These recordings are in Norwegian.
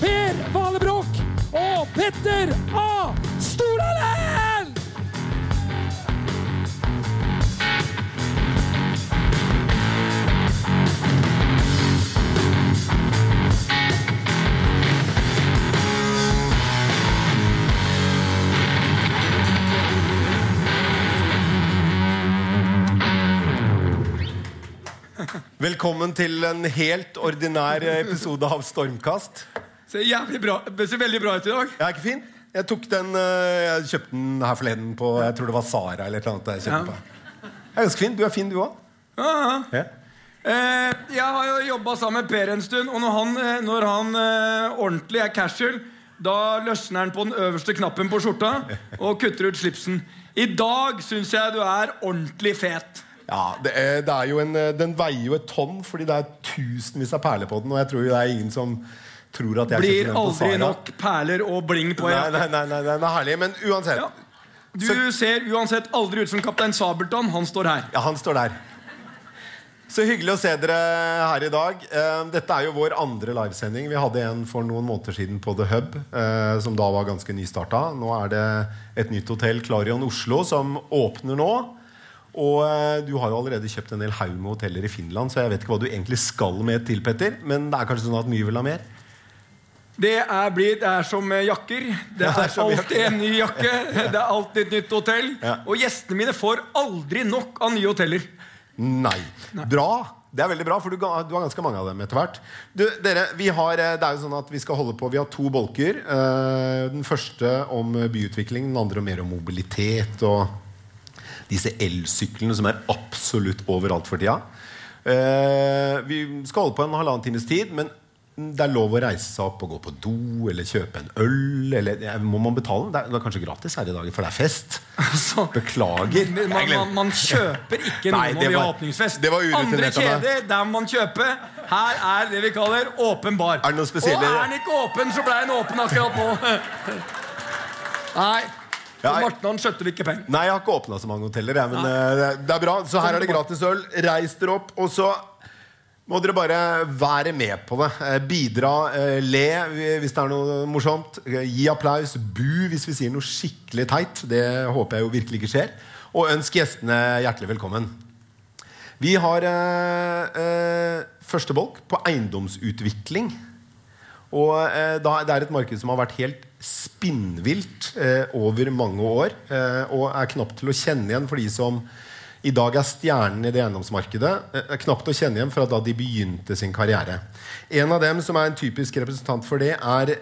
Per Valebrokk og Petter A. Stordalen! Velkommen til en helt ordinær episode av Stormkast. Ser jævlig bra, ser veldig bra ut i dag. Jeg er ikke fin? Jeg tok den eh, Jeg kjøpte den her forleden på Jeg tror det var Sara eller noe annet. Jeg, kjøpte Ja. på. jeg er ganske fin. Du er fin, du òg. Ja, ja. Eh, jeg har jo jobba sammen med Per en stund, og når han, eh, når han eh, ordentlig er casual, da løsner han på den øverste knappen på skjorta og kutter ut slipsen. I dag syns jeg du er ordentlig fet. Ja, det er, det er jo en, eh, Den veier jo et tonn fordi det er tusenvis av perler på den. Og jeg tror jo det er ingen som tror at jeg Blir aldri nok perler og bling på. Nei, nei, nei, nei, den er herlig. Men uansett. Ja. Du Så- ser uansett aldri ut som kaptein Sabeltann. Han står her. Ja, han står der. Så hyggelig å se dere her i dag. Eh, Dette er jo vår andre livesending. Vi hadde en for noen måneder siden på The Hub, eh, som da var ganske nystarta. Nå er det et nytt hotell, Clarion Oslo, som åpner nå. Og eh, du har jo allerede kjøpt en del haug med hoteller i Finland, så jeg vet ikke hva du egentlig skal med til, Petter. Men det er kanskje sånn at mye vil ha mer? Det er, blitt, det er som jakker. Det er alltid en ny jakke. Det er alltid et nytt hotell. Og gjestene mine får aldri nok av nye hoteller. Nei. Bra. Det er veldig bra, for du, ga- du har ganske mange av dem etter hvert. Du, dere, vi har, eh, det er jo sånn at vi skal holde på Vi har to bolker. Eh, Den første om byutvikling, den andre mer om mobilitet og disse elsyklene som er absolutt overalt for tida. Eh, Vi skal holde på en halvannen times tid, men det er lov å reise seg opp og gå på do eller kjøpe en øl. Eller, må man betale? Det er, det er kanskje gratis her i dag, for det er fest. Altså, Beklager. Man, man, man kjøper ikke noe når det vi har åpningsfest. det var Andre kjeder, der må man kjøpe. Her er det vi kaller åpen bar. Er det noe spesielle- Og er den ikke åpen, så ble den åpen akkurat nå. Nei. Så Ja, jeg- Martin han skjøtter ikke penger. Nei, jeg har ikke åpna så mange hoteller. Jeg, men ja. det, er- det er bra. Så her er det gratis øl. Reis dere opp. Og så må dere bare være med på det. Eh, Bidra, eh, le hvis det er noe morsomt. Eh, Gi applaus. Bu hvis vi sier noe skikkelig teit. Det håper jeg jo virkelig ikke skjer. Og ønsk gjestene hjertelig velkommen. Vi har eh, eh, første bolk på eiendomsutvikling. Og eh, Det er et marked som har vært helt spinnvilt eh, over mange år. Eh, og er knapt til å kjenne igjen for de som i dag er stjernen i det eiendomsmarkedet. Eh, er knapt å kjenne igjen fra da de begynte sin karriere. En av dem som er en typisk representant for det, er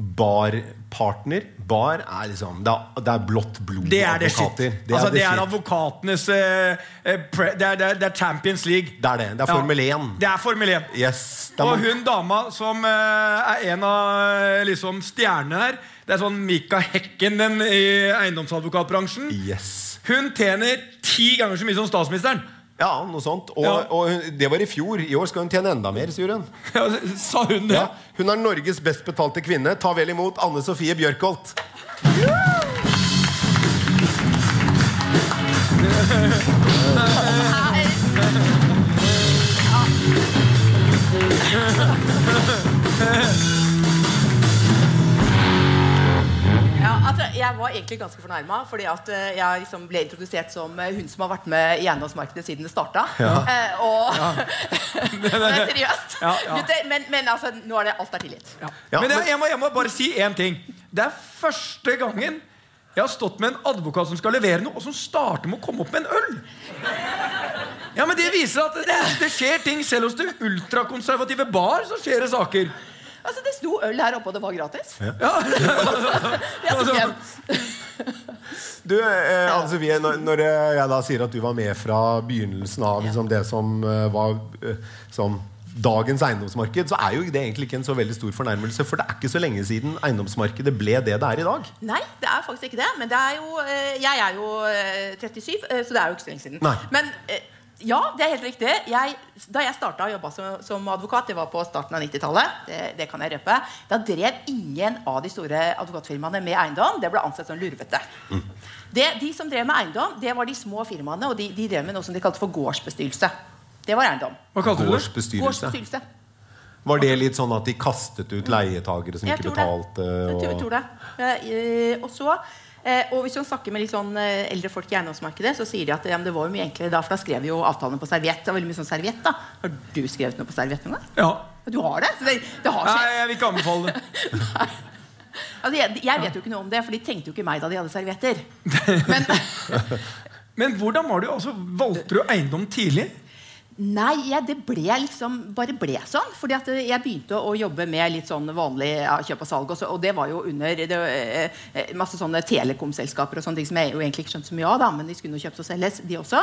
barpartner. Bar er liksom Det er, det er blått blod. Det er det shit. Det altså, det er advokatenes eh, eh, pre, det, er, det, er, Champions League. Det er det. Det er Formel 1. Det er Formel 1. Yes, Og hun dama som eh, er en av eh, liksom, stjernene her, det er sånn Mika Hekken den, i eiendomsadvokatbransjen. yes. Hun tjener ti ganger så mye som statsministeren. Ja, noe sånt. Og, Ja. og hun, det var i fjor. I år skal hun tjene enda mer, sier hun. Ja, Sa hun det? Ja, hun er Norges best betalte kvinne. Ta vel imot Anne Sofie Bjørkholt. Ja, altså, jeg var egentlig ganske fornærma, fordi at eh, jeg liksom ble introdusert som eh, hun som har vært med i eiendomsmarkedet siden det starta. Eh, og ja. er seriøst. Ja, ja. Men, men altså, nå er det alt er tilgitt. Ja. Ja, men jeg, jeg, må, jeg må bare si én ting. Det er første gangen jeg har stått med en advokat som skal levere noe, og som starter med å komme opp med en øl. Ja, men Det viser at det, det skjer ting selv hos det ultrakonservative bar. så skjer det saker. Altså, Det sto øl her oppe, og det var gratis. Ja. Jeg tok hjem. Du, eh, Anne Sofie, når, jeg da sier at du var med fra begynnelsen av liksom, det som eh, var eh, som dagens eiendomsmarked, så er jo det egentlig ikke en så veldig stor fornærmelse. For det er ikke så lenge siden eiendomsmarkedet ble det det er i dag. Nei, det er faktisk ikke det. Men det er jo, eh, jeg er jo eh, 37, eh, så det er jo ikke så lenge siden. Nei. Men ja, det er helt riktig. Jeg, da jeg starta å jobbe som, som advokat, det var på starten av 90-tallet, det, det kan jeg røpe, da drev ingen av de store advokatfirmaene med eiendom. Det ble ansett som lurvete. Det, de som drev med eiendom, det var de små firmaene, og de, de drev med noe som de kalte for gårdsbestyrelse. Det var eiendom. Hva kalte du det? Gårdsbestyrelse. Gårdsbestyrelse. Var det litt sånn at de kastet ut leietagere som Jeg ikke tror betalte? Tror, jeg tror det. Og så eh, og hvis man snakker med litt sånn eh, eldre folk i eiendomsmarkedet, så sier de at ja, det var jo mye enklere da, for da skrev vi jo avtalene på serviett. Det var veldig mye sånn serviett da. Har du skrevet noe på serviett noen gang? Ja. Du har det? Det, det har Nei, jeg vil ikke anbefale det. Altså, jeg, jeg vet jo ikke noe om det, for de tenkte jo ikke meg da de hadde servietter. Men Men hvordan var det? Altså, valgte du eiendom tidlig? Nei, jeg, det ble liksom bare ble sånn. Fordi at jeg begynte å jobbe med litt sånn vanlig ja, kjøp og salg. Også, og det var jo under det, eh, eh, masse sånne telekomselskaper og sånne ting som jeg jo egentlig ikke skjønte så mye av. da, Men de skulle jo kjøpes og selges, de også.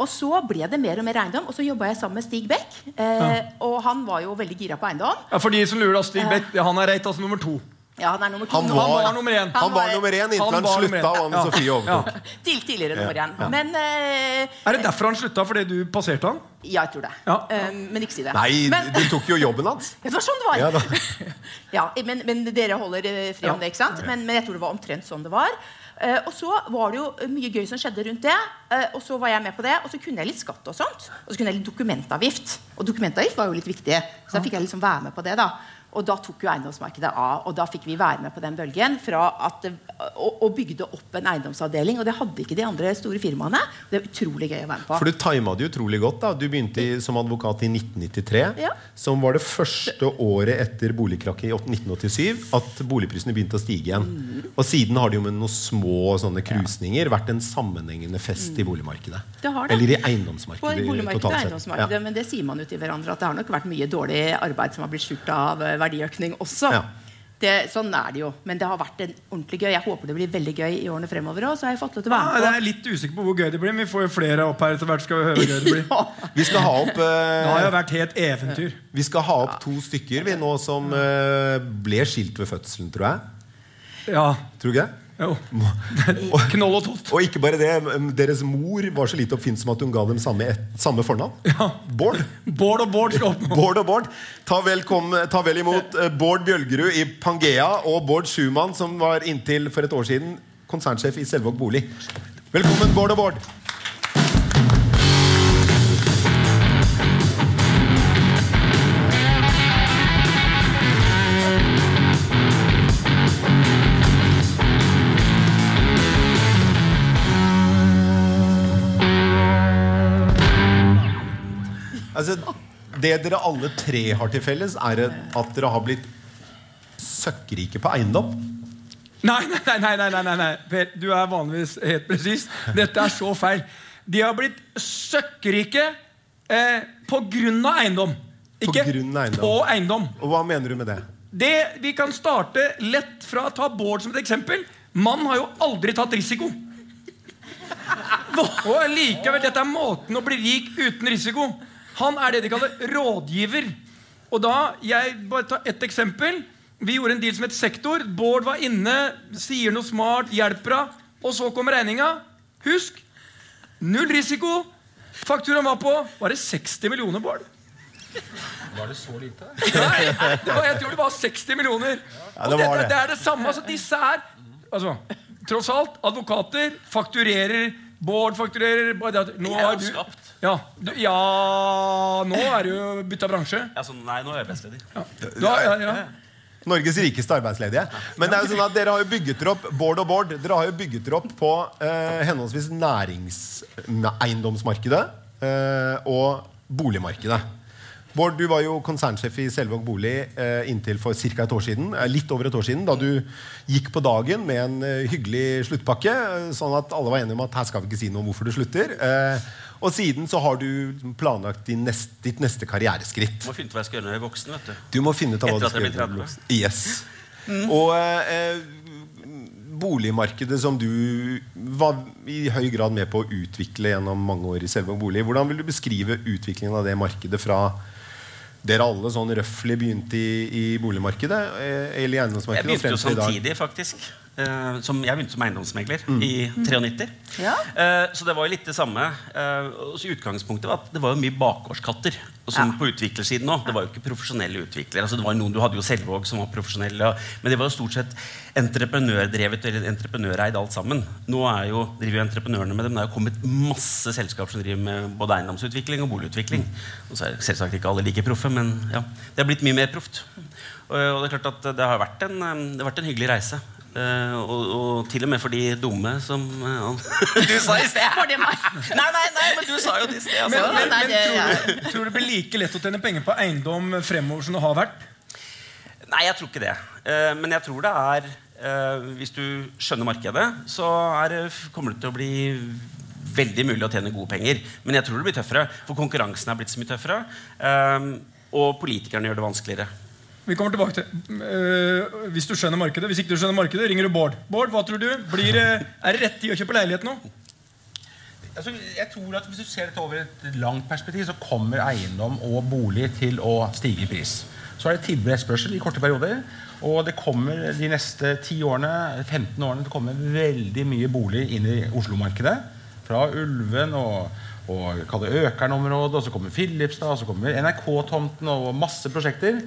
Og så ble det mer og mer eiendom. Og så jobba jeg sammen med Stig Beck. Eh, Og han var jo veldig gira på eiendom. Ja, For de som lurer, da, Stig Beck ja, han er Reitas nummer to. Ja, han er nummer to. Han var, var, var nummer én. Han var nummer én inntil Han han, slutta og Anne Ja. Sofie overtok. Til, tidligere nummer én. Ja. Men uh, Er det derfor han slutta? Fordi du passerte han? Ja, jeg tror det. Ja. Um, men ikke si det. Nei, men, du tok jo jobben hans. Det var sånn det var. Ja. Ja, men, men dere holder eh, fri Ja. om det, ikke sant? Men, men jeg tror det var omtrent sånn det var. Uh, og så var det jo mye gøy som skjedde rundt det. Uh, og så var jeg med på det, og så kunne jeg litt skatt og sånt. Og så kunne jeg litt dokumentavgift. Og dokumentavgift var jo litt viktig, så da fikk jeg liksom være med på det. da. Og da tok jo eiendomsmarkedet av, og da fikk vi være med på den bølgen. Fra at og, og bygde opp en eiendomsavdeling, og det hadde ikke de andre store firmaene. Det er utrolig gøy å være med på. For du tima det utrolig godt. da Du begynte i, som advokat i 1993. Ja. Som var det første året etter boligkrakket i 1987 at boligprisene begynte å stige igjen. Mm. Og siden har det jo med noen små sånne krusninger vært en sammenhengende fest i boligmarkedet. Mm. Det har det. Eller i På eiendomsmarkedet. boligmarkedet og totalt sett. eiendomsmarkedet, Ja. men det sier man jo til hverandre at det har nok vært mye dårlig arbeid som har blitt skjult av eh, verdiøkning også. Ja. Det, sånn er det jo. Men det har vært en ordentlig gøy. Jeg håper det blir veldig gøy i årene fremover òg. Jeg Ja, jeg er litt usikker på hvor gøy det blir, men vi får jo flere opp her etter hvert. skal vi høre hvor gøy det blir. Ja. Vi skal ha opp Det har jo eh, vært helt eventyr. Vi skal ha opp to stykker vi nå som eh, ble skilt ved fødselen, tror jeg. Ja, Tror du ikke det? Jo. Knoll og tott. Og ikke bare det, deres mor var så lite oppfinnsom at hun ga dem samme, ett- samme fornavn. Bård. Bård og Bård skal opp. Bård og Bård. Ta vel, kom, ta vel imot eh, Bård Bjølgerud i Pangea og Bård Schumann, som var inntil for et år siden konsernsjef i Selvåg Bolig. Velkommen, Bård og Bård. Altså, det dere alle tre har til felles, er at dere har blitt søkkrike på eiendom. Nei, nei, nei, nei, nei, nei. Per, du er vanligvis helt presis. Dette er så feil. De har blitt søkkrike eh, på grunn av eiendom. På Ikke grunn av eiendom. på eiendom. Og hva mener du med det? Det, vi kan starte lett fra å ta Bård som et eksempel. Mann har jo aldri tatt risiko. Og likevel, Dette er måten å bli rik uten risiko. Han er det de kaller rådgiver. Og da, jeg bare tar ett eksempel. Vi gjorde en deal som het Sektor. Bård var inne, sier noe smart, hjelper henne. Og så kom regninga. Husk, null risiko. Fakturaen var på Var det 60 millioner, Bård? Var det så lite? Nei, det var, jeg tror det var 60 millioner. Ja, det var det, det. det er det samme. Altså, disse er altså, Tross alt, advokater fakturerer. Bård fakturerer. Bare det at nå Jeg er har du, skapt. ja, du, ja, nå er du jo bytta bransje. Altså, nei, nå er jeg arbeidsledig. Du har, ja, ja. Norges rikeste arbeidsledige. Men det er jo sånn at dere har jo bygget dere opp Bård og Bård, dere har jo bygget dere opp på eh, henholdsvis næringseiendomsmarkedet eh, og boligmarkedet. Bård, du var jo konsernsjef i Selvåg Bolig eh, inntil for cirka et år siden. eh, Litt over et år siden, da du gikk på dagen med en eh, hyggelig sluttpakke. eh, Sånn at alle var enige om at her skal vi ikke si noe om hvorfor du slutter. Eh, og siden så har du planlagt din nest, ditt neste karriereskritt. Må finne ut hva jeg skal gjøre når jeg er voksen. vet du. Du må finne ut hva Etter du at jeg skal blitt gjøre. 30. Yes. Og eh, boligmarkedet som du var i høy grad med på å utvikle gjennom mange år i Selvåg bolig. Hvordan vil du beskrive utviklingen av det markedet fra dere alle sånn røftlig begynte i, i boligmarkedet? eh, Eller i eiendomsmarkedet? Jeg begynte jo samtidig, faktisk. Eh, som jeg begynte som eiendomsmegler i 93. Ja. Uh, så det var jo litt det samme. Uh, og så utgangspunktet var at det var jo mye bakgårdskatter. Og som Ja. på utviklersiden også, Det var jo ikke profesjonelle utviklere. Altså det var noen, Du hadde jo Selvåg som var profesjonelle. og- Men det var jo stort sett entreprenørdrevet eller entreprenøreid alt sammen. Nå er jo, driver jo entreprenørene med det, men det er jo kommet masse selskap som driver med både eiendomsutvikling og boligutvikling. Og så er selvsagt ikke alle like proffe, men ja, det har blitt mye mer proft. Og, det er klart at det har vært en, det har vært en hyggelig reise. Eh, og, og til og med for de dumme som uh, Du sa i sted! Det meg? Nei, nei, nei, men du sa jo det i sted. Altså. men, men, men tror, du, tror du det blir like lett å tjene penger på eiendom fremover som det har vært? Nei, jeg tror ikke det. Uh, men jeg tror det er eh, Hvis du skjønner markedet, så er, kommer det til å bli veldig mulig å tjene gode penger. Men jeg tror det blir tøffere, for konkurransen er blitt så mye tøffere. og politikerne gjør det vanskeligere. Vi kommer tilbake til uh, Hvis du skjønner markedet. Hvis ikke du skjønner markedet, ringer du Bård. Bård, hva tror du? Blir, det- er det rett tid å kjøpe leilighet nå? Altså, jeg tror at Hvis du ser dette over et langt perspektiv, så kommer eiendom og bolig til å stige i pris. Så er det tilbud og etterspørsel i korte perioder. Og det kommer de neste 10 årene, 15 årene til å komme veldig mye bolig inn i Oslo-markedet. Fra Ulven og, og Økern-området, og så kommer Filipstad, og så kommer NRK-tomten og masse prosjekter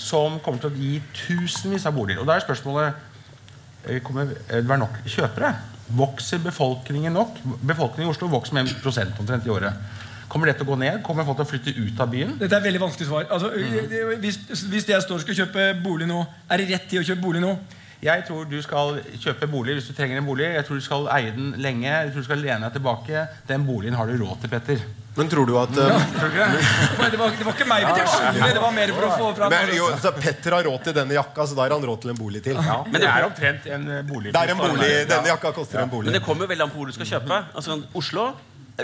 som kommer til å gi tusenvis av boliger. Og da er spørsmålet Eh, kommer det være nok kjøpere? Vokser befolkningen nok? Befolkningen i Oslo vokser med 1 omtrent i året. Kommer det til å gå ned? Kommer folk til å flytte ut av byen? Dette er et veldig vanskelig svar. Altså, mm. hvis, hvis jeg står og skal kjøpe bolig nå, er det rett tid å kjøpe bolig nå? Jeg tror du skal kjøpe bolig hvis du trenger en bolig. Jeg tror du skal eie den lenge. Jeg tror du skal lene deg tilbake. Den boligen har du råd til, Petter. Men tror du at ja, tror du Det var, det var ikke meg det var mer for å få fram men, jo, så Petter har råd til denne jakka, så da har han råd til en bolig til. Men det er omtrent en eh, bolig. Det er en bolig, Denne jakka koster en bolig. Men det kommer veldig an på hvor du skal kjøpe. Altså, Oslo,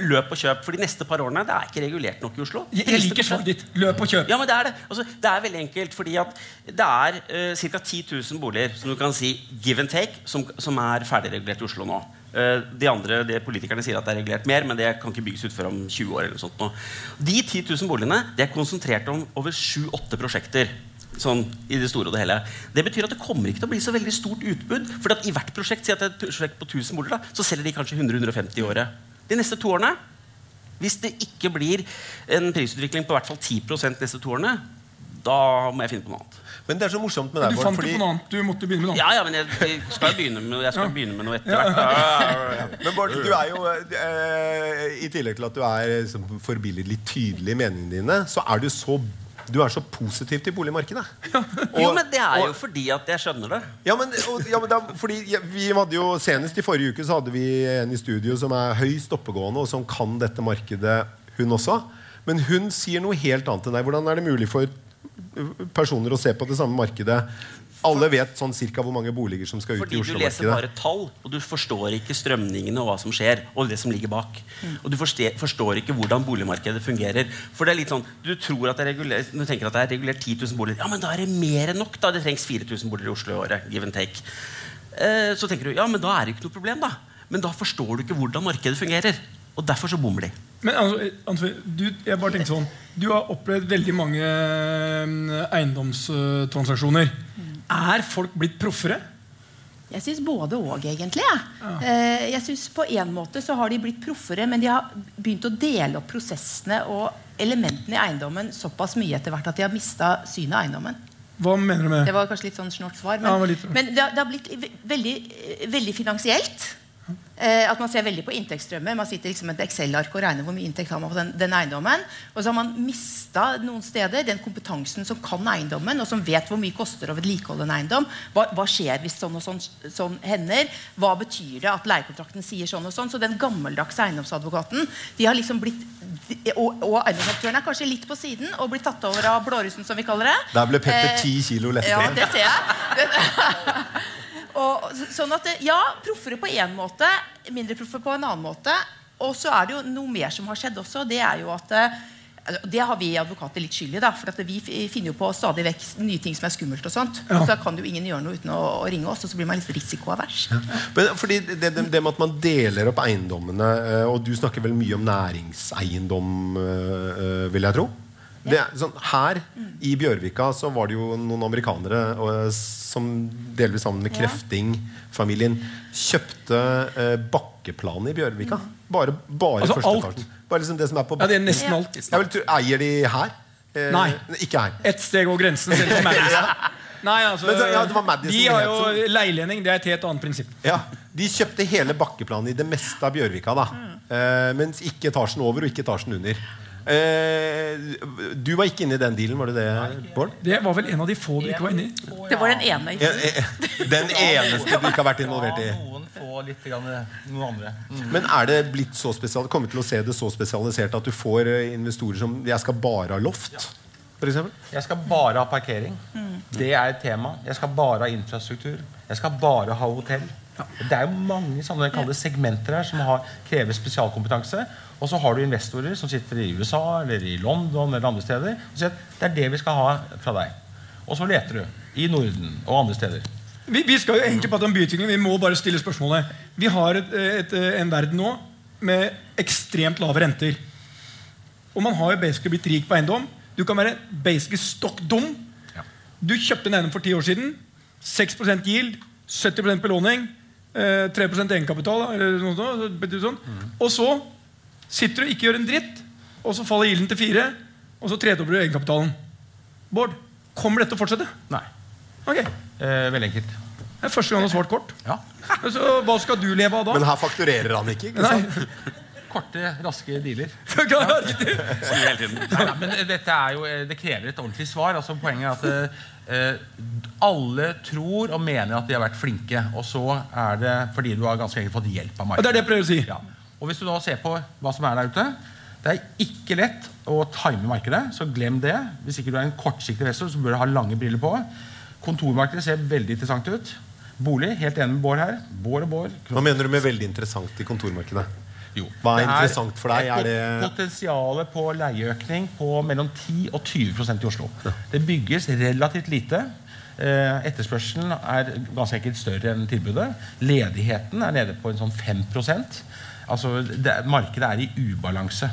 løp og kjøp. For de neste par årene det er ikke regulert nok i Oslo. Jeg, liker svaret ditt. Løp og kjøp. Ja, men Det er det. Altså, det er veldig enkelt, fordi at det er uh, ca. 10 000 boliger som du kan si give and take, som, som er ferdigregulert i Oslo nå. Eh, de andre, det Politikerne sier at det er regulert mer, men det kan ikke bygges ut før om 20 år. eller sånt nå. De 10 000 boligene det er konsentrert om over 7-8 prosjekter. Sånn i det store og det hele. Det betyr at det kommer ikke til å bli så veldig stort utbud. For at i hvert prosjekt, si at det er et prosjekt på 1000 boliger, da, så selger de kanskje 100-150 i året. De neste to årene hvis det ikke blir en prisutvikling på hvert fall 10 de neste to årene, da må jeg finne på noe annet. Men det er så morsomt med deg, Bård, fant fordi på noe annet. Du måtte begynne med noe Ja, ja, men jeg, jeg skal begynne med, jeg skal begynne med noe etter hvert. Ja, ja, ja. Men Bård, du er jo eh, I tillegg til at du er liksom, forbilledlig tydelig i meningene dine, så er du så du er så positiv til boligmarkedet. Jo, Og- men det er jo og- fordi at jeg skjønner det. Ja, men, og, ja, men da, fordi ja, vi hadde jo Senest i forrige uke så hadde vi en i studio som er høyst oppegående, og som kan dette markedet, hun også. Men hun sier noe helt annet enn deg. Hvordan er det mulig for personer å se på det samme markedet? Alle vet sånn cirka hvor mange boliger som skal ut Fordi i du leser bare tall, og du forstår ikke strømningene og hva som skjer. Og det som ligger bak. Og du forstår, forstår ikke hvordan boligmarkedet fungerer. For det er litt sånn, Du tror at det er regulert, du tenker at det er regulert 10 000 boliger. Ja, men da er det mer enn nok. da, Det trengs 4000 boliger i Oslo i året. give and take. Eh, så tenker du ja, men da er det ikke noe problem. da. Men da forstår du ikke hvordan markedet fungerer. Og derfor så bommer de. Men altså, du, jeg bare tenkte sånn Du har opplevd veldig mange øh, eiendomstransaksjoner. Er folk blitt proffere? Jeg syns både og, egentlig. Ja. Ja. Jeg synes På en måte så har de blitt proffere, men de har begynt å dele opp prosessene og elementene i eiendommen såpass mye etter hvert at de har mista synet av eiendommen. Hva mener du med Det det? var kanskje litt sånn snort svar, men, Ja, det men det, har- det har blitt veldig, eh, veldig finansielt. Eh, at Man ser veldig på inntektsstrømmer. Man sitter liksom med et Excel-ark og regner hvor mye inntekt har man på den, den eiendommen. Og så har man mista noen steder den kompetansen som kan eiendommen, og som vet hvor mye det koster å vedlikeholde en eiendom. Hva, hva skjer hvis sånn og sånn, sånn hender? Hva betyr det at leiekontrakten sier sånn og sånn? Så den gammeldagse eiendomsadvokaten de har liksom blitt og, og eiendomsaktøren er kanskje litt på siden og blitt tatt over av blårussen, som vi kaller det. Der ble Petter Eh, ti kilo Ja, det ser jeg. og, sånn at Ja, proffere på én måte, mindre proffe på en annen måte. Og så er det jo noe mer som har skjedd også. Det er jo at eh, det har vi advokater litt skyld i. da, For at vi finner jo på stadig vekk nye ting som er skummelt. og sånt Ja. Så kan jo ingen gjøre noe uten å, ringe oss, og så blir man litt risikoavers. Men fordi det, det, det med at man deler opp eiendommene eh, Og du snakker vel mye om næringseiendom, eh, vil jeg tro? Det er, sånn, her i Bjørvika så var det jo noen amerikanere og, som delvis sammen med. Krefting-familien kjøpte eh, bakkeplanet i Bjørvika. Bare, bare Altså første alt? Bare liksom det som er på Ja, det er nesten alt. Jeg vil tro, eier de her? Eh, Nei. Ikke her. Ett steg over grensen. Selv Nei, altså, Men ja, det var Madison De har jo som... leilending. Det er et helt annet prinsipp. Ja, De kjøpte hele bakkeplanet i det meste av Bjørvika. da eh, Mens ikke etasjen over og ikke etasjen under. Eh, du var ikke inne i den dealen, var det det, Bård? Det var vel en av de få du ikke var inne i. Det var den ene. Eh, eh, Den eneste du ikke har vært involvert i. Noen få litt grann, noen andre. Mm. Men er det blitt så spesial, kommer vi til å se det så spesialisert at du får eh, investorer som Jeg skal bare ha loft? For eksempel? Jeg skal bare ha parkering. Det er et tema. Jeg skal bare ha infrastruktur. Jeg skal bare ha hotell. Det er jo mange sånne kalde segmenter her som har, krever spesialkompetanse. Og så har du investorer som sitter i USA eller i London eller andre steder og sier at det er det vi skal ha fra deg. Og så leter du i Norden og andre steder. Vi, vi skal jo egentlig prate om byutvikling. Vi må bare stille spørsmålet. Vi har et, et, en verden nå med ekstremt lave renter. Og man har jo basically blitt rik på eiendom. Du kan være basically stokk dum. Du kjøpte en eiendom for ti år siden. 6% yield, 70% belåning, eh, 3% egenkapital. Eller noe sånt, sånn. Og så sitter du og ikke gjør en dritt, og så faller gilden til 4, og så tredobler du egenkapitalen. Bård, kommer dette til å fortsette? Nei. Ok, Eh, veldig enkelt. Det er første gang du har svart kort. Ja. Så hva skal du leve av da? Men her fakturerer han ikke. ikke Nei. Korte, raske dealer. Nei, nei, men dette er jo, eh, det krever et ordentlig svar. Altså, poenget er at eh, alle tror og mener at de har vært flinke. Og så er det fordi du har ganske enkelt fått hjelp av Og det er det jeg prøver å si. Ja. Og hvis du da ser på hva som er der ute Det er ikke lett å time markedet, så glem det. Hvis ikke du er en kortsiktig investor, så bør du ha lange briller på. Kontormarkedet ser veldig interessant ut. Bolig, helt enig med Bård her. Bård og Bård. Hva mener du med veldig interessant i kontormarkedet? Jo. Hva er Det interessant for deg? Er det- Potensialet på leieøkning på mellom 10 og 20% i Oslo. Det bygges relativt lite. Eh, etterspørselen er ganske enkelt større enn tilbudet. Ledigheten er nede på en sånn 5 Altså, det, er- Markedet er i ubalanse.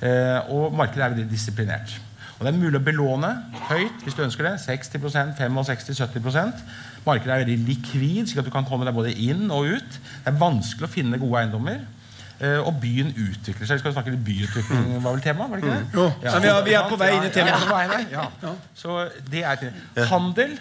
Eh, og markedet er veldig disiplinert. Og Det er mulig å belåne høyt hvis du ønsker det. 60% 65-70% Markedet er veldig likvid, slik at du kan komme deg både inn og ut. Det er vanskelig å finne gode eiendommer. Eh, og byen utvikler seg. Vi skal snakke litt byutvikling, var vel temaet? var det ikke det? Jo, ja. vi er- vi er på vei inn i temaet. ja, ja. Så det er temaet. Handel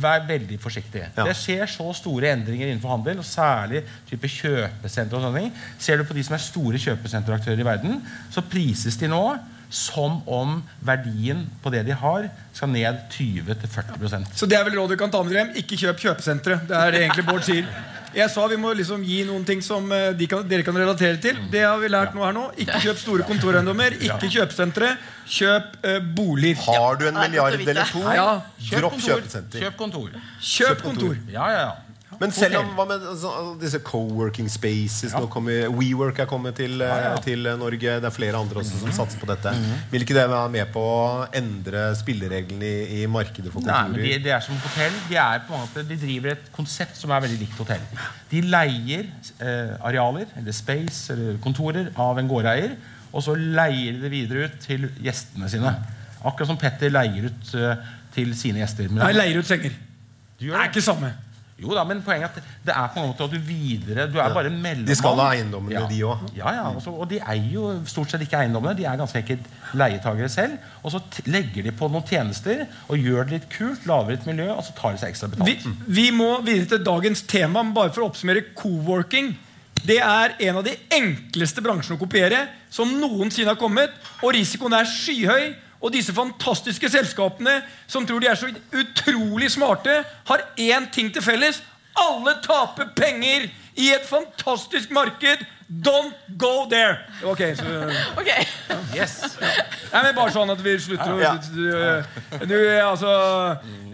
Vær veldig forsiktig. Ja. Det skjer så store endringer innenfor handel, og særlig type kjøpesentre. og sånne ting. Ser du på de som er store kjøpesenteraktører i verden, så prises de nå som om verdien på det de har, skal ned 20-40% Så det er vel rådet du kan ta med dere hjem. Ikke kjøp kjøpesentre. Det er det egentlig Bård sier. Jeg sa vi må liksom gi noen ting som eh, de kan, dere kan relatere til. Det har vi lært nå her nå. Ikke kjøp store kontoreiendommer. Ikke kjøpesentre. Kjøp uh, boliger. Har du en milliard eller to, Ja. dropp kjøpesenter. Kjøp kontor. Kjøp kontor. Ja, ja, ja. Men selv om hva med altså, disse co-working spaces nå kommer, WeWork er kommet til, eh, til eh, Norge. Det er flere andre også som satser på dette. Vil ikke det være med på å endre spillereglene i, i markedet for Nei, men de, de er som hotell. De, er på en måte, de driver et konsept som er veldig likt hotell. De leier eh, arealer, eller space, eller kontorer av en gårdeier. Og så leier de det videre ut til gjestene sine. Akkurat som Petter leier ut uh, til sine gjester. Nei, leier ut senger. Det er ikke samme. Jo da, men poenget er at det er på en måte at du videre Du er bare mellommann. De skal ha eiendommene, ja. de òg. Ja, ja, også, og de eier jo stort sett ikke eiendommene. De er ganske enkelt leietagere selv. Og så t legger de på noen tjenester og gjør det litt kult, lager et miljø, og så tar de seg ekstra betalt. vi må videre til dagens tema, men bare for å oppsummere co-working. Det er en av de enkleste bransjene å kopiere som noensinne har kommet. Og risikoen er skyhøy. Og disse fantastiske selskapene som tror de er så utrolig smarte, har én ting til felles. Alle taper penger i et fantastisk marked. Don't go there! Ok, så okay. Yes. Nei, men Bare sånn at vi slutter å Ja. du, altså,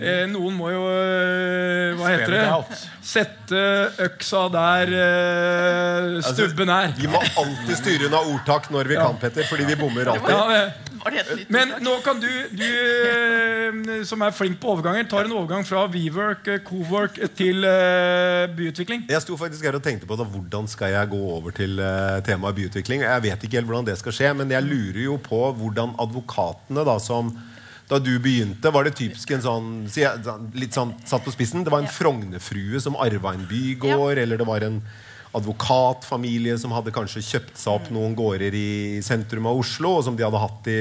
eh, Noen må jo eh, Hva heter det? Sette øksa der eh, stubben er. Vi må alltid styre unna ordtak når vi kan, Petter, fordi vi bommer alltid. Men, det et nytt Men nå kan du, du eh, som er flink på overganger, tar en overgang fra WeWork, eh, Cowork til eh, byutvikling. Jeg sto faktisk her og tenkte på da, hvordan skal jeg gå over til uh, temaet byutvikling. Jeg vet ikke helt hvordan det skal skje, men jeg lurer jo på hvordan advokatene da som da du begynte, var det typisk en sånn Litt sånn satt på spissen. Det var en Ja. Frognerfrue som arva en bygård, eller det var en advokatfamilie som hadde kanskje kjøpt seg opp noen gårder i sentrum av Oslo, og som de hadde hatt i,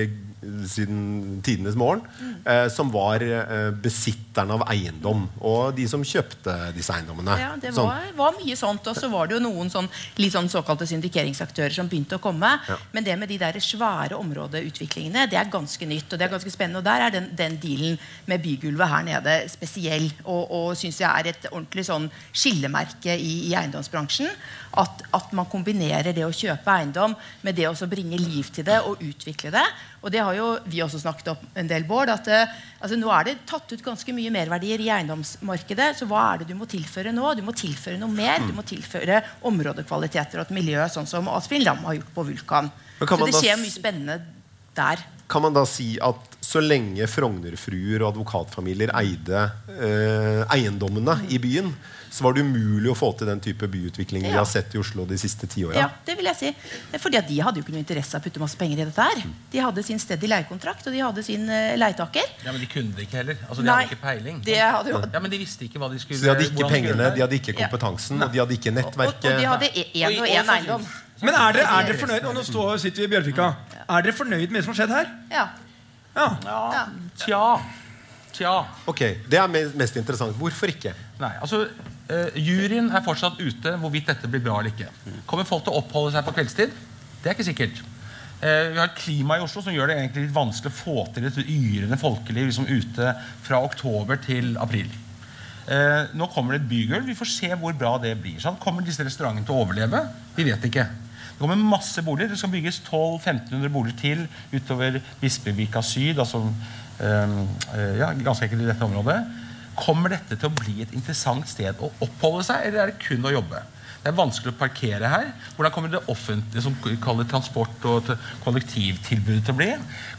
siden tidenes morgen, eh, som var eh, besitterne av eiendom. Og de som kjøpte disse eiendommene. Ja, det Sånn. var, var mye sånt. Og så var det jo noen sånn, litt sånn såkalte syndikeringsaktører som begynte å komme. Ja. Men det med de der svære områdeutviklingene, det er ganske nytt. Og det er ganske spennende. Og der er den, den dealen med bygulvet her nede spesiell. Og, og syns jeg er et ordentlig sånn skillemerke i, i eiendomsbransjen. At, at man kombinerer det å kjøpe eiendom med det å bringe liv til det og utvikle det. Og det har jo vi også snakket om en del, Bård. at eh, altså, Nå er det tatt ut ganske mye merverdier i eiendomsmarkedet. Så hva er det du må tilføre nå? Du må tilføre noe mer. Du må tilføre områdekvaliteter og et miljø, sånn som Lam har gjort på Vulkan. Så det skjer mye spennende der. Kan man da si at så lenge Frognerfruer og advokatfamilier eide eh, eiendommene i byen, så var det umulig å få til den type byutvikling vi har sett i Oslo de siste ti åra? Ja, det vil jeg si. Er Fordi at De hadde jo ikke noe interesse av å putte masse penger i dette. her. De hadde sin steady leiekontrakt, og de hadde sin uh, leietaker. Ja, Men de kunne det ikke heller. Altså, De Nei, hadde ikke peiling. det hadde jo- Ja, Men de visste ikke hva de skulle Så de hadde ikke pengene, de hadde ikke Ja. kompetansen, og de hadde ikke Og, og de hadde én og én eiendom. Men er dere, er dere fornøyd? Og nå står, sitter vi i Bjørvika. Er dere fornøyd med det som har skjedd her? Ja. Ja. ja. Tja. Tja. Ok, Det er mest interessant. Hvorfor ikke? Nei, altså uh, Juryen er fortsatt ute hvorvidt dette blir bra eller ikke. Kommer folk til å oppholde seg på kveldstid? Det er ikke sikkert. Uh, vi har et klima i Oslo som gjør det egentlig litt vanskelig å få til et yrende folkeliv liksom ute fra oktober til april. Uh, nå kommer det et bygulv. Vi får se hvor bra det blir. Sant? Kommer disse restaurantene til å overleve? Vi vet ikke. Det kommer masse boliger. Det skal bygges 1200-1500 boliger til utover Bispevika syd. altså eh, ja, ganske enkelt i dette området. Kommer dette til å bli et interessant sted å oppholde seg, eller er det kun å jobbe? Det er vanskelig å parkere her. Hvordan kommer det offentlige som kaller transport og kollektivtilbudet til å bli?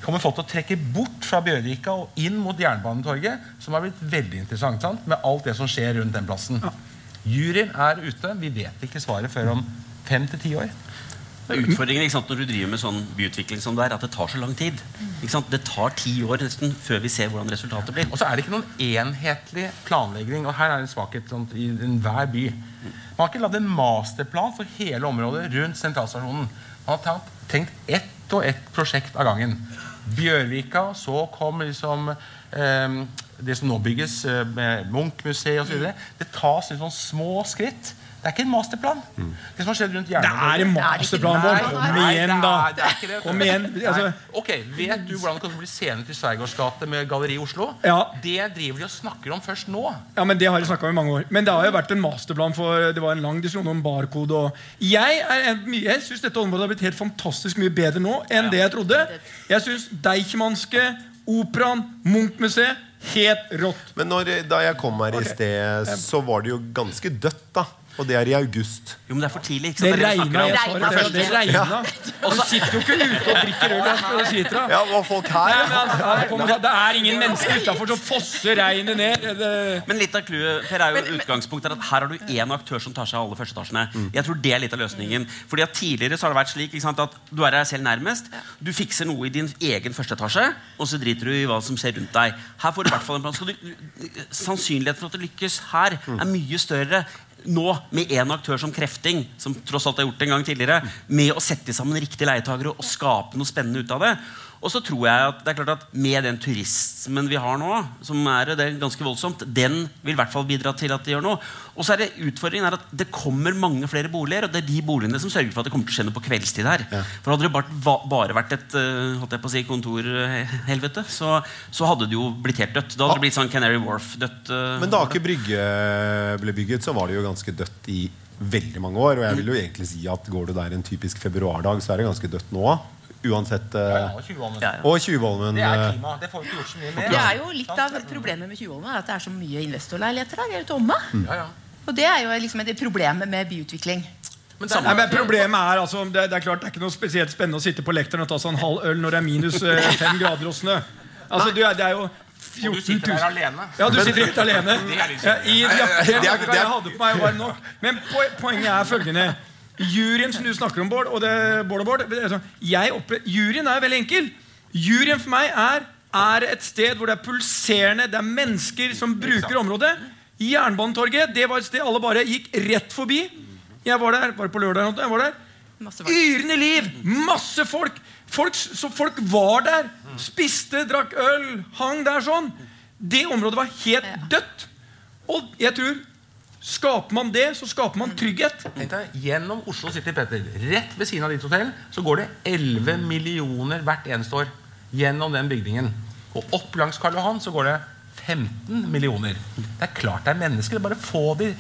Kommer folk til å trekke bort fra Bjørvika og inn mot Jernbanetorget, som har blitt veldig interessant, sant? med alt det som skjer rundt den plassen? Juryen er ute. Vi vet ikke svaret før om fem til ti år. Det er utfordringen ikke sant, når du driver med sånn byutvikling som det er, at det tar så lang tid. Ikke sant? Det tar ti år nesten før vi ser hvordan resultatet blir. Og så er det ikke noen enhetlig planlegging. Og her er det svakhet sånn, i enhver by. Man har ikke lagd en masterplan for hele området rundt sentralstasjonen. Man har tenkt, tenkt ett og ett prosjekt av gangen. Bjørvika, så kom liksom eh, det som nå bygges, eh, med Munch-museet osv. Det tas i sånne små skritt. Det er ikke en masterplan. Det som har skjedd rundt Det er en masterplan vår. Kom igjen, det er- da. det er. Kom igjen. Altså, Ok, Vet du hvordan det kan bli scene til Sveigårds gate med Galleri i Oslo? Ja. Det driver de og snakker om først nå. Ja, men Det har de snakket om i mange år. Men det har jo vært en masterplan for Det var en lang diskusjon om barkode. Og jeg er jeg syns dette området har blitt helt fantastisk mye bedre nå enn det jeg trodde. Jeg syns Deichmanske, Operaen, Munch-museet helt rått. Men når, da jeg kom her i sted, så var det jo ganske dødt, da. Og det er i august. Jo, men det er for tidlig. ikke Det sant? Det er det regna. Jeg sa det, det regna. Og så sitter jo ikke ute og drikker øl. og skal si til deg. Ja, og folk Nei, her? men han- han kommer Det er ingen mennesker utafor som fosser regnet ned. Det, Men litt av clouet Per, er jo utgangspunktet er at her har du én aktør som tar seg av alle førsteetasjene. Jeg tror det er litt av løsningen. Fordi at Tidligere så har det vært slik ikke sant, at du er deg selv nærmest. Du fikser noe i din egen første etasje, og så driter du i hva som skjer rundt deg. Her får du i hvert fall en plan. Du, sannsynligheten for at det lykkes her er mye større nå med én aktør som Krefting, som tross alt har gjort det en gang tidligere, med å sette sammen riktige leietakere og skape noe spennende ut av det. Og så tror jeg at det er klart at med den turismen vi har nå, som er, det er ganske voldsomt, den vil i hvert fall bidra til at det gjør noe. Og så er det utfordringen er at det kommer mange flere boliger, og det er de boligene som sørger for at det kommer til å skje noe på kveldstid her. For hadde det bare, bare vært et eh, holdt jeg på å si, kontorhelvete, så, så hadde det jo blitt helt dødt. Da hadde det blitt sånn Canary Wharf-dødt. eh, Men da Aker Brygge ble bygget, så var det jo ganske dødt i veldig mange år. Og jeg vil jo egentlig si at går du der en typisk februardag, så er det ganske dødt nå. Uansett. eh, Ja, og 20 år Ja, ja. Det er eh, klima. Det får vi ikke gjort så mye med. Det er jo litt av problemet med Tjuvholmen at det er så mye investorleiligheter der. De er jo tomme. Ja. Og det er jo liksom et problem med byutvikling. Men er- Nei, men Problemet er altså det, det er klart det er ikke noe spesielt spennende å sitte på lekteren og ta seg en halv øl når det er minus eh, fem grader og snø. Altså, du er, Det er jo Og 14 du sitter der alene. Ja, du sitter helt alene. Er Ja, I en jakke Det er- det jakka er- jeg hadde på meg, var nok. Men poenget er følgende. Juryen som du snakker om, Bård, og det, Bård og Bård sånn, jeg opple Juryen er veldig enkel. Juryen for meg er, er et sted hvor det er pulserende, det er mennesker som bruker området. Jernbanetorget det var et sted alle bare gikk rett forbi. Jeg var der bare på lørdag. Jeg var der. Yrende liv! Masse folk. folk. Så folk var der. Spiste, drakk øl, hang der sånn. Det området var helt dødt. Og jeg tror Skaper man det, så skaper man trygghet. Tenk deg, Gjennom Oslo City Petter, rett ved siden av ditt hotell, så går det 11 millioner hvert eneste år gjennom den bygningen. Og opp langs Karl Johan så går det 15 millioner. Det er klart det er mennesker. Bare få de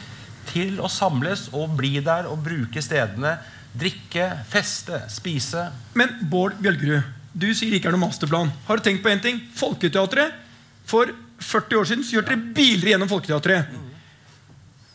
til å samles og bli der og bruke stedene. Drikke, feste, spise. Men Bård Bjølgerud, du sier det ikke er noen masterplan. Har du tenkt på én ting? Folketeatret. For 40 år siden så kjørte dere biler gjennom Folketeatret.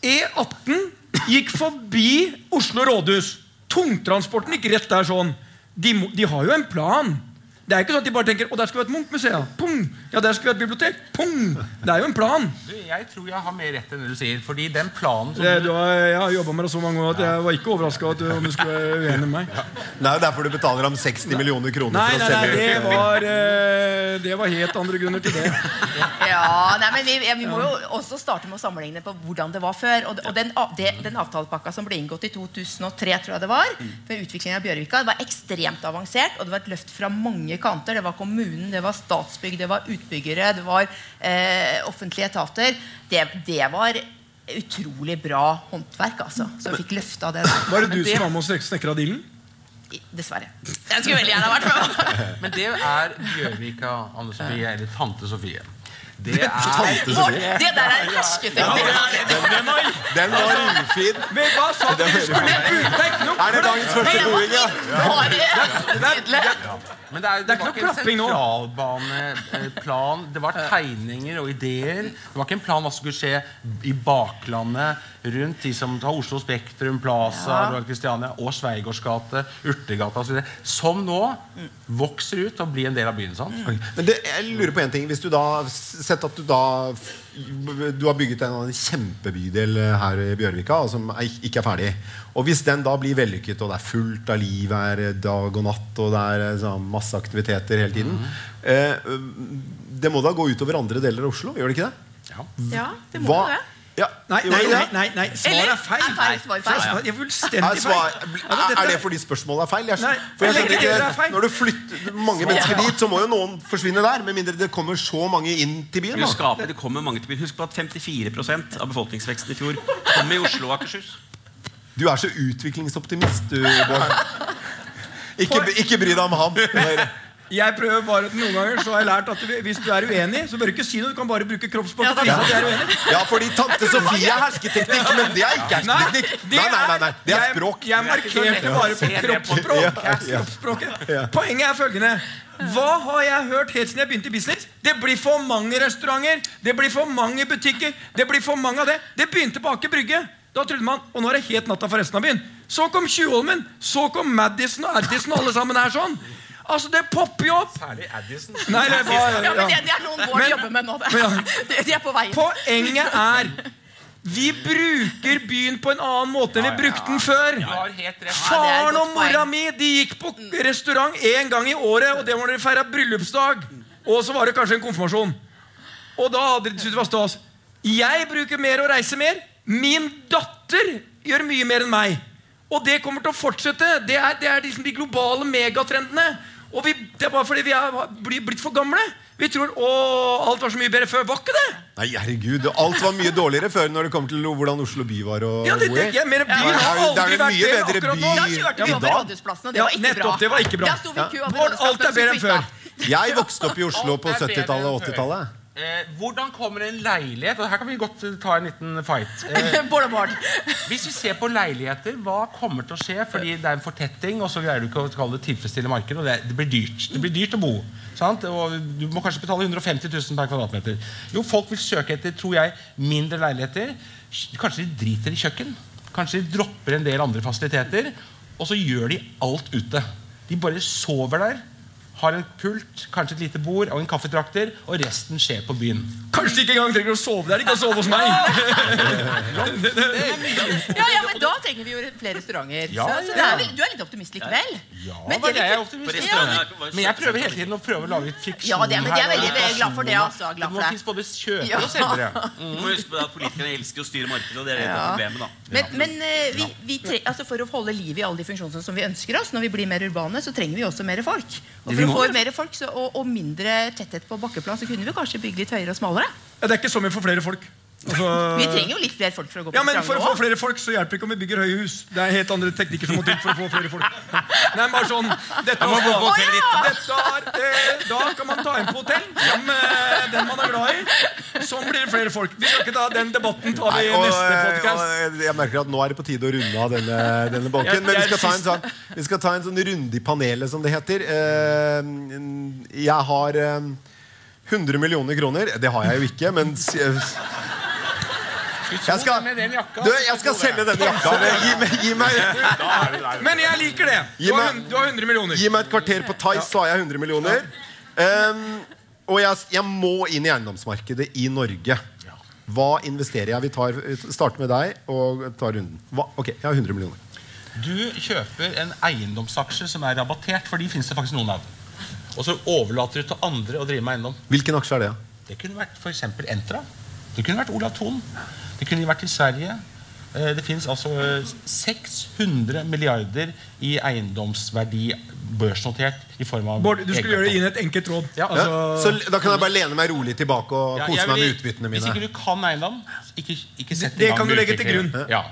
E18 gikk forbi Oslo rådhus. Tungtransporten gikk rett der sånn. De, de har jo en plan. Det er ikke sånn at de bare tenker å der skal vi ha et Munch-museum. Pung. Ja, der skal vi ha et bibliotek. Pung. Det er jo en plan. Du, jeg tror jeg har mer rett enn det du sier. Fordi den planen som Det, du har, jeg har jobba med det så mange år at jeg var ikke overraska om du skulle være uenig med meg. Det er jo derfor du betaler ham 60 millioner kroner Nei, for å nei, selge det var, eh, det var helt andre grunner til det. Ja, nei, men vi, ja, vi må jo også starte med å sammenligne på hvordan det var før. Og, og den, det, den avtalepakka som ble inngått i 2003, tror jeg det var, for utviklingen av Bjørvika, det var ekstremt avansert. Og det var et løft fra mange kanter. Det var kommunen, det var Statsbygg, det var utbyggere, det var eh, offentlige etater. Det, det var utrolig bra håndverk, altså. Så vi fikk løfta det. der. Var det du du som var med og snekra dealen? Dessverre. Jeg skulle veldig gjerne ha vært med. Men det er Bjørvika, Anne Sofie, eller Tante Sofie. Det er Tante Sofie. det der er hersketeknikk. Den var ufin. Men hva sa du? Skulle jeg Det er Er det dagens første Det boing, ja? bare tydelig. Men det, er, det, er ikke var ikke en klapping nå. sentralbaneplan. Det var tegninger og ideer. Det var ikke en plan hva som skulle skje i baklandet rundt de som tar Oslo Spektrum, Plaza, Ja. Royal Christiania og Sveigårds gate, Urtegata osv. Som nå vokser ut og blir en del av byen. sant? Men det, jeg lurer på en ting Hvis du da Sett at du da Du har bygget en, kjempebydel her i Bjørvika Som er, ikke er ferdig Og hvis den da blir vellykket Og det er fullt av liv her dag og natt Og det er sånn, masse aktiviteter hele tiden eh, Det må da gå ut over andre deler av Oslo Gjør det ikke det? Ja, det må Hva? det. Ja, Nei, nei, nei, nei, nei. svaret er feil. er feil, svar feil. Svaret er fullstendig Er, feil. svar, Altså, er det fordi spørsmålet er feil? Jeg, skjønner, for jeg skjønner er ikke, når du flytter mange mennesker dit, så må jo noen forsvinne der. Med mindre det kommer så mange inn til byen. Du skaper, det kommer mange til byen. Husk på at 54% av befolkningsveksten i fjor kom i Oslo og Akershus. Du er så utviklingsoptimist, du, Bård. Ikke, ikke bry deg om ham. Jeg prøver bare Noen ganger så har jeg lært at hvis du er uenig, så bør du ikke si noe. Du kan bare bruke du er uenig. Ja, fordi tante Sofie er hersketeknikk, men det er ikke hersketeknikk. Nei, nei, nei, nei, det er språk. Jeg markerte bare på kroppsspråk. Ja, ja. kroppsspråket. Poenget er følgende. Hva har jeg hørt helt siden jeg begynte i business? Det blir for mange restauranter, det blir for mange butikker. Det blir for mange av det. Det begynte på Aker Brygge. Da trodde man, Og nå er det helt natta for resten av byen. Så kom Tjuvholmen, så kom Madison og Addison, og alle sammen er sånn. Altså, det popper jo opp. Særlig Addison. Nei, det var, Ja, men det, det er noen Bård Men- jobber med nå. Det. Ja. De, de er på vei. Poenget er vi bruker byen på en annen måte enn vi brukte den før. Ja, Faren og mora mi de gikk på restaurant én gang i året, og det var når de feira bryllupsdag. Og så var det kanskje en konfirmasjon. Og da hadde de syntes det var stas. Jeg bruker mer og reiser mer. Min datter gjør mye mer enn meg. Og det kommer til å fortsette. Det er, det er liksom de globale megatrendene. Og vi, det er bare fordi vi er blitt for gamle. Vi tror å, alt var så mye bedre før. Var ikke det? Nei, herregud, Alt var mye dårligere før når det kommer til hvordan Oslo by var å Ja, det, det, mener, byen har er aldri vært mye bedre akkurat nå. by Da kjørte vi over. Rådhusplassen, og det Ja, var ikke bra. det var ikke bra. Bård, alt er bedre enn før. Jeg vokste opp i Oslo på Alt er bedre 70-tallet og 80-tallet. Eh, hvordan kommer en leilighet Og her kan vi godt ta en liten fight. Eh, hvis vi ser på leiligheter, hva kommer til å skje? Fordi det er en fortetting, og så greier du ikke å kalle det tilfredsstille marked. Og det, det blir dyrt. Det blir dyrt å bo. Sant? Og du må kanskje betale 150 000 per kvadratmeter. Jo, folk vil søke etter, tror jeg, mindre leiligheter. Kanskje de driter i kjøkken. Kanskje de dropper en del andre fasiliteter, og så gjør de alt ute. De bare sover der, har en pult, kanskje et lite bord og en kaffetrakter, og resten skjer på byen. Kanskje de ikke engang trenger å sove der. De kan sove hos meg. Ja, ja, men Da trenger vi jo flere restauranter. Ja, så, så er du er litt optimist likevel? Ja, Men men det jeg er optimist. Men jeg prøver hele tiden å prøve å lage litt fiksjon. Ja, det- men jeg er veldig, veldig glad for det, altså, glad Det for må det. finnes både kjøpere Ja. og selgere. Du må huske på at Politikerne elsker å styre markedet, og det er det Ja. problemet. da Men, men eh, vi, vi tre, altså for å holde liv i alle de funksjonene som vi ønsker oss, når vi blir mer urbane, så trenger vi også mer folk. Og for må mer folk så, og, og mindre tetthet på bakkeplan, så kunne vi kanskje bygge litt høyere og smalere. Ja, det er ikke så mye for flere folk. Altså, Vi trenger jo litt flere folk for å gå på ja, men For å få flere folk så hjelper det ikke om vi bygger høye hus. Det er helt andre teknikker som må til for å få flere folk. Nei, bare sånn Dette, må på hotellet da. dette er, eh, Da kan man ta inn på hotell som eh, den man er glad i. Sånn blir det flere folk. Vi skal ikke ta den debatten tar vi i Nei, og, neste podkast. jeg merker at nå er det på tide å runde av denne, denne bolken. Men vi skal, ta en sånn, vi skal ta en sånn runde i panelet, som det heter. Eh, Jeg har eh, 100 millioner kroner. Det har jeg jo ikke, men jeg skal, du, jeg skal selge denne jakka. Gi meg, gi meg, Men jeg liker det. Du har, du har 100 millioner. gi meg et kvarter på Tice, så har jeg 100 millioner. Um, og jeg, jeg må inn i eiendomsmarkedet i Norge. Hva investerer jeg? Vi tar, starter med deg og tar runden. Hva? Ok, jeg har 100 millioner. Du kjøper en eiendomsaksje som er rabattert, for de finnes det faktisk noen av. Og så overlater du til andre å drive med eiendom. Hvilken aksje er det? Det kunne vært f.eks. Entra. Det kunne vært Olav Thon. Det kunne vært i Sverige. Eh, Det finnes altså eh, 600 milliarder i eiendomsverdi børsnotert i form av Bård, du skulle gjøre det inn et enkelt råd. Ja. Ja, Altså, så da kan jeg bare lene meg rolig tilbake og Ja, kose meg med utbyttene mine. Hvis ikke du kan eiendom, ikke, ikke sett i Det kan du legge til grunn. Ja.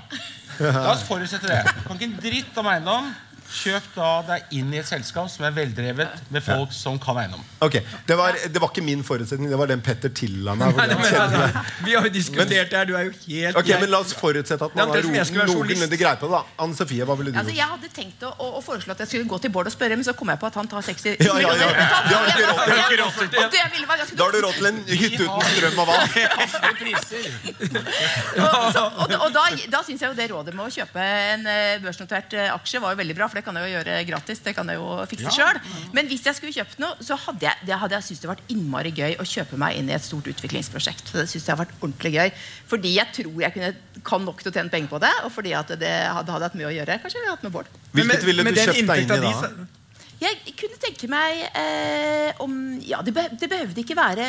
La oss forutsette det. Du kan ikke en dritt om eiendom. Kjøp da deg inn i et selskap som er veldrevet med folk som kan eiendom. Ok, det var, det var ikke min forutsetning, det var den Petter tilla meg. nei, nei, nei, nei. Vi har jo diskutert det her. Du er jo helt Ok, men La oss forutsette at man har noenlunde greie på det. da Anne Sofie, hva ville du Altså, jeg hadde tenkt å, å, å foreslå at jeg skulle gå til Bård og spørre, men så kom jeg på at han tar 60 Ja, ja, ja. Det. Det det Da har du råd til en hytte uten strøm og vann. Og, da, da syns jeg jo det rådet med å kjøpe en eh, børsnotert eh, aksje var jo veldig bra, for det kan jeg jo gjøre gratis. Det kan jeg jo fikse Ja. selv. Men hvis jeg skulle kjøpt noe, så hadde jeg, det hadde jeg syntes det vært innmari gøy å kjøpe meg inn i et stort utviklingsprosjekt. Det synes jeg har vært ordentlig gøy. Fordi jeg tror jeg kunne, kan nok til å tjene penger på det, og fordi at det hadde, hadde hatt mye å gjøre. Kanskje jeg hadde hatt med Bård. Hvilket ville du kjøpt deg inn i da? Jeg kunne tenke meg eh, om Ja, det, be, det behøvde ikke være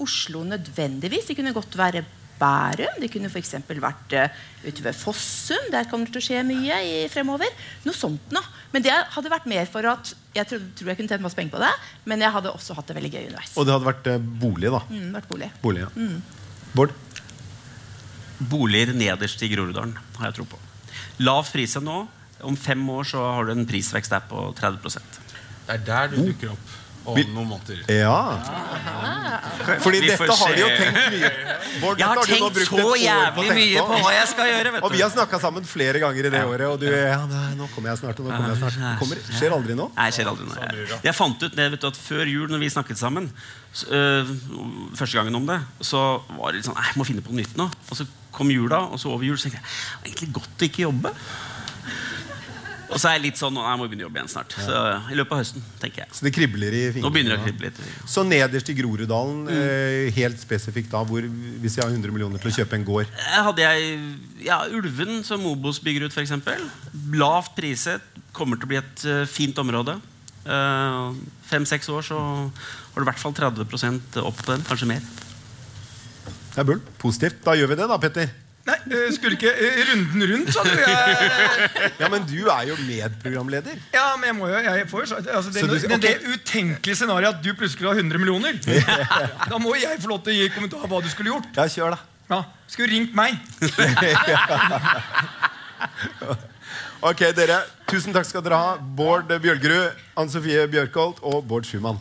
Oslo nødvendigvis. Det kunne godt være Bærum. Det kunne f.eks. vært uh, ute ved Fossum. Der kommer det til å skje mye i, fremover. Noe sånt noe. Men det hadde vært mer for at jeg tror, tror jeg kunne tjent masse penger på det, men jeg hadde også hatt det veldig gøy underveis. Og det hadde vært eh, bolig, da. Mm, vært bolig. Bolig, ja. Mm. Bård? Boliger nederst i Groruddalen har jeg tro på. Lav pris nå. Om fem år så har du en prisvekst der på 30 Det er der du dukker opp om noen måneder. Ja. Fordi Vi dette har de jo tenkt mye Bård, Jeg har har tenkt så jævlig på mye på hva jeg skal gjøre. vet Og vi har snakka sammen flere ganger i det året, og du ja, nei, nå kommer jeg snart. og nå kommer jeg snart kommer, skjer aldri nå. Nei, skjer aldri nå. Jeg, jeg fant ut det vet du, at før jul, når vi snakket sammen, så, øh, første gangen om det, så var det litt sånn jeg må finne på noe nytt nå. Og så kom jula, og så over jul så tenkte jeg det var egentlig godt å ikke jobbe. Og så er jeg litt sånn Nei, jeg må begynne å jobbe igjen snart. Så i løpet av høsten, tenker jeg. Så det kribler i fingrene. Nå begynner det å krible litt. Så nederst i Groruddalen, Mm. eh, helt spesifikt da, hvor, hvis jeg har 100 millioner til å kjøpe en gård hadde jeg ja, Ulven, som Mobos bygger ut, f.eks. Lavt priset. Kommer til å bli et øh, fint område. Fem-seks år så har du i hvert fall 30 opp på den. Kanskje mer. Det er bull. Positivt. Da gjør vi det, da, Petter. Nei, eh, skulle ikke eh, runden rundt, sa du? Jeg, Ja, Men du er jo medprogramleder. ja, men jeg må jo jeg får, jo så- altså, det, du- okay. det utenkelige scenarioet at du plutselig har 100 millioner Da må jeg få lov til å gi kommentar hva du skulle gjort. Ja, kjør, da. Ja, Skulle ringt meg. Ok, dere. Tusen takk skal dere ha. Bård Bjølgerud, Ann Sofie Bjørkholt og Bård Schumann.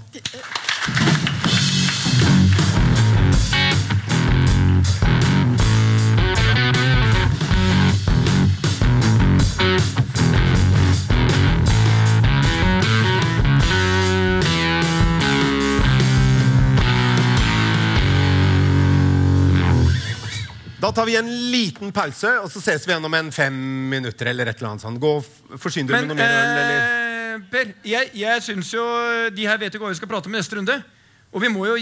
Da tar vi en liten pause, og så ses vi igjen om en fem minutter. eller et eller annet sånt. Gå, og Forsyn dere med noe mer øl, eller? eh, Per, jeg, jeg syns jo De her vet jo hva vi skal prate om neste runde. Og vi må jo,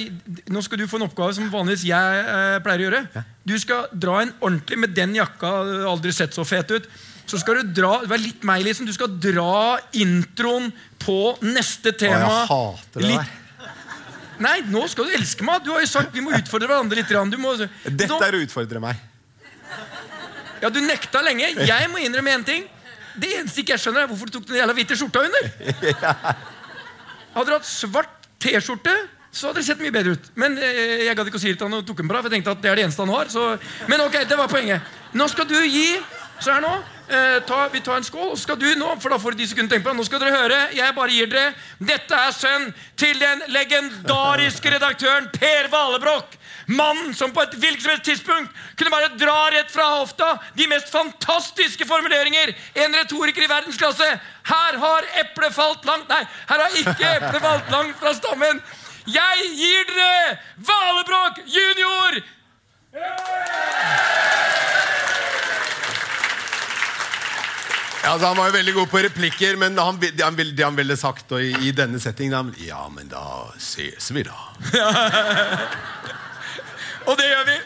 Nå skal du få en oppgave som vanligvis jeg eh, pleier å gjøre. Du skal dra en ordentlig med den jakka. du har Aldri sett så fet ut. Så skal du dra det var litt meg, liksom. Du skal dra introen på neste tema. Å, jeg hater det der. Nei, nå skal du elske meg. Du har jo sagt Vi må utfordre hverandre litt. Du må, Dette er å utfordre meg. ja, Du nekta lenge. Jeg må innrømme én ting. Det eneste ikke jeg skjønner, er hvorfor du tok den jævla hvite skjorta under. Hadde du hatt svart T-skjorte, så hadde det sett mye bedre ut. Men eh, jeg gadd ikke å si det til han og tok den bra, for jeg tenkte at det er det eneste han har. Så. Men ok, det var poenget. Nå skal du gi Så her nå. Eh, ta, vi tar en skål, og så skal du nå For da får du de sekunder tenke på det. Nå skal dere høre. Jeg bare gir dere Dette er sønn til den legendariske redaktøren Per Valebrokk. Mannen som på et hvilket som helst tidspunkt kunne bare dra rett fra hofta de mest fantastiske formuleringer. En retoriker i verdensklasse. Her har eplet falt langt Nei, her har ikke eplet falt langt fra stammen. Jeg gir dere Valebrokk junior! Ja, altså, han var jo veldig god på replikker, men han, det, han, det han ville sagt i, i denne settingen han, Ja, men da ses vi, da. Og det gjør vi.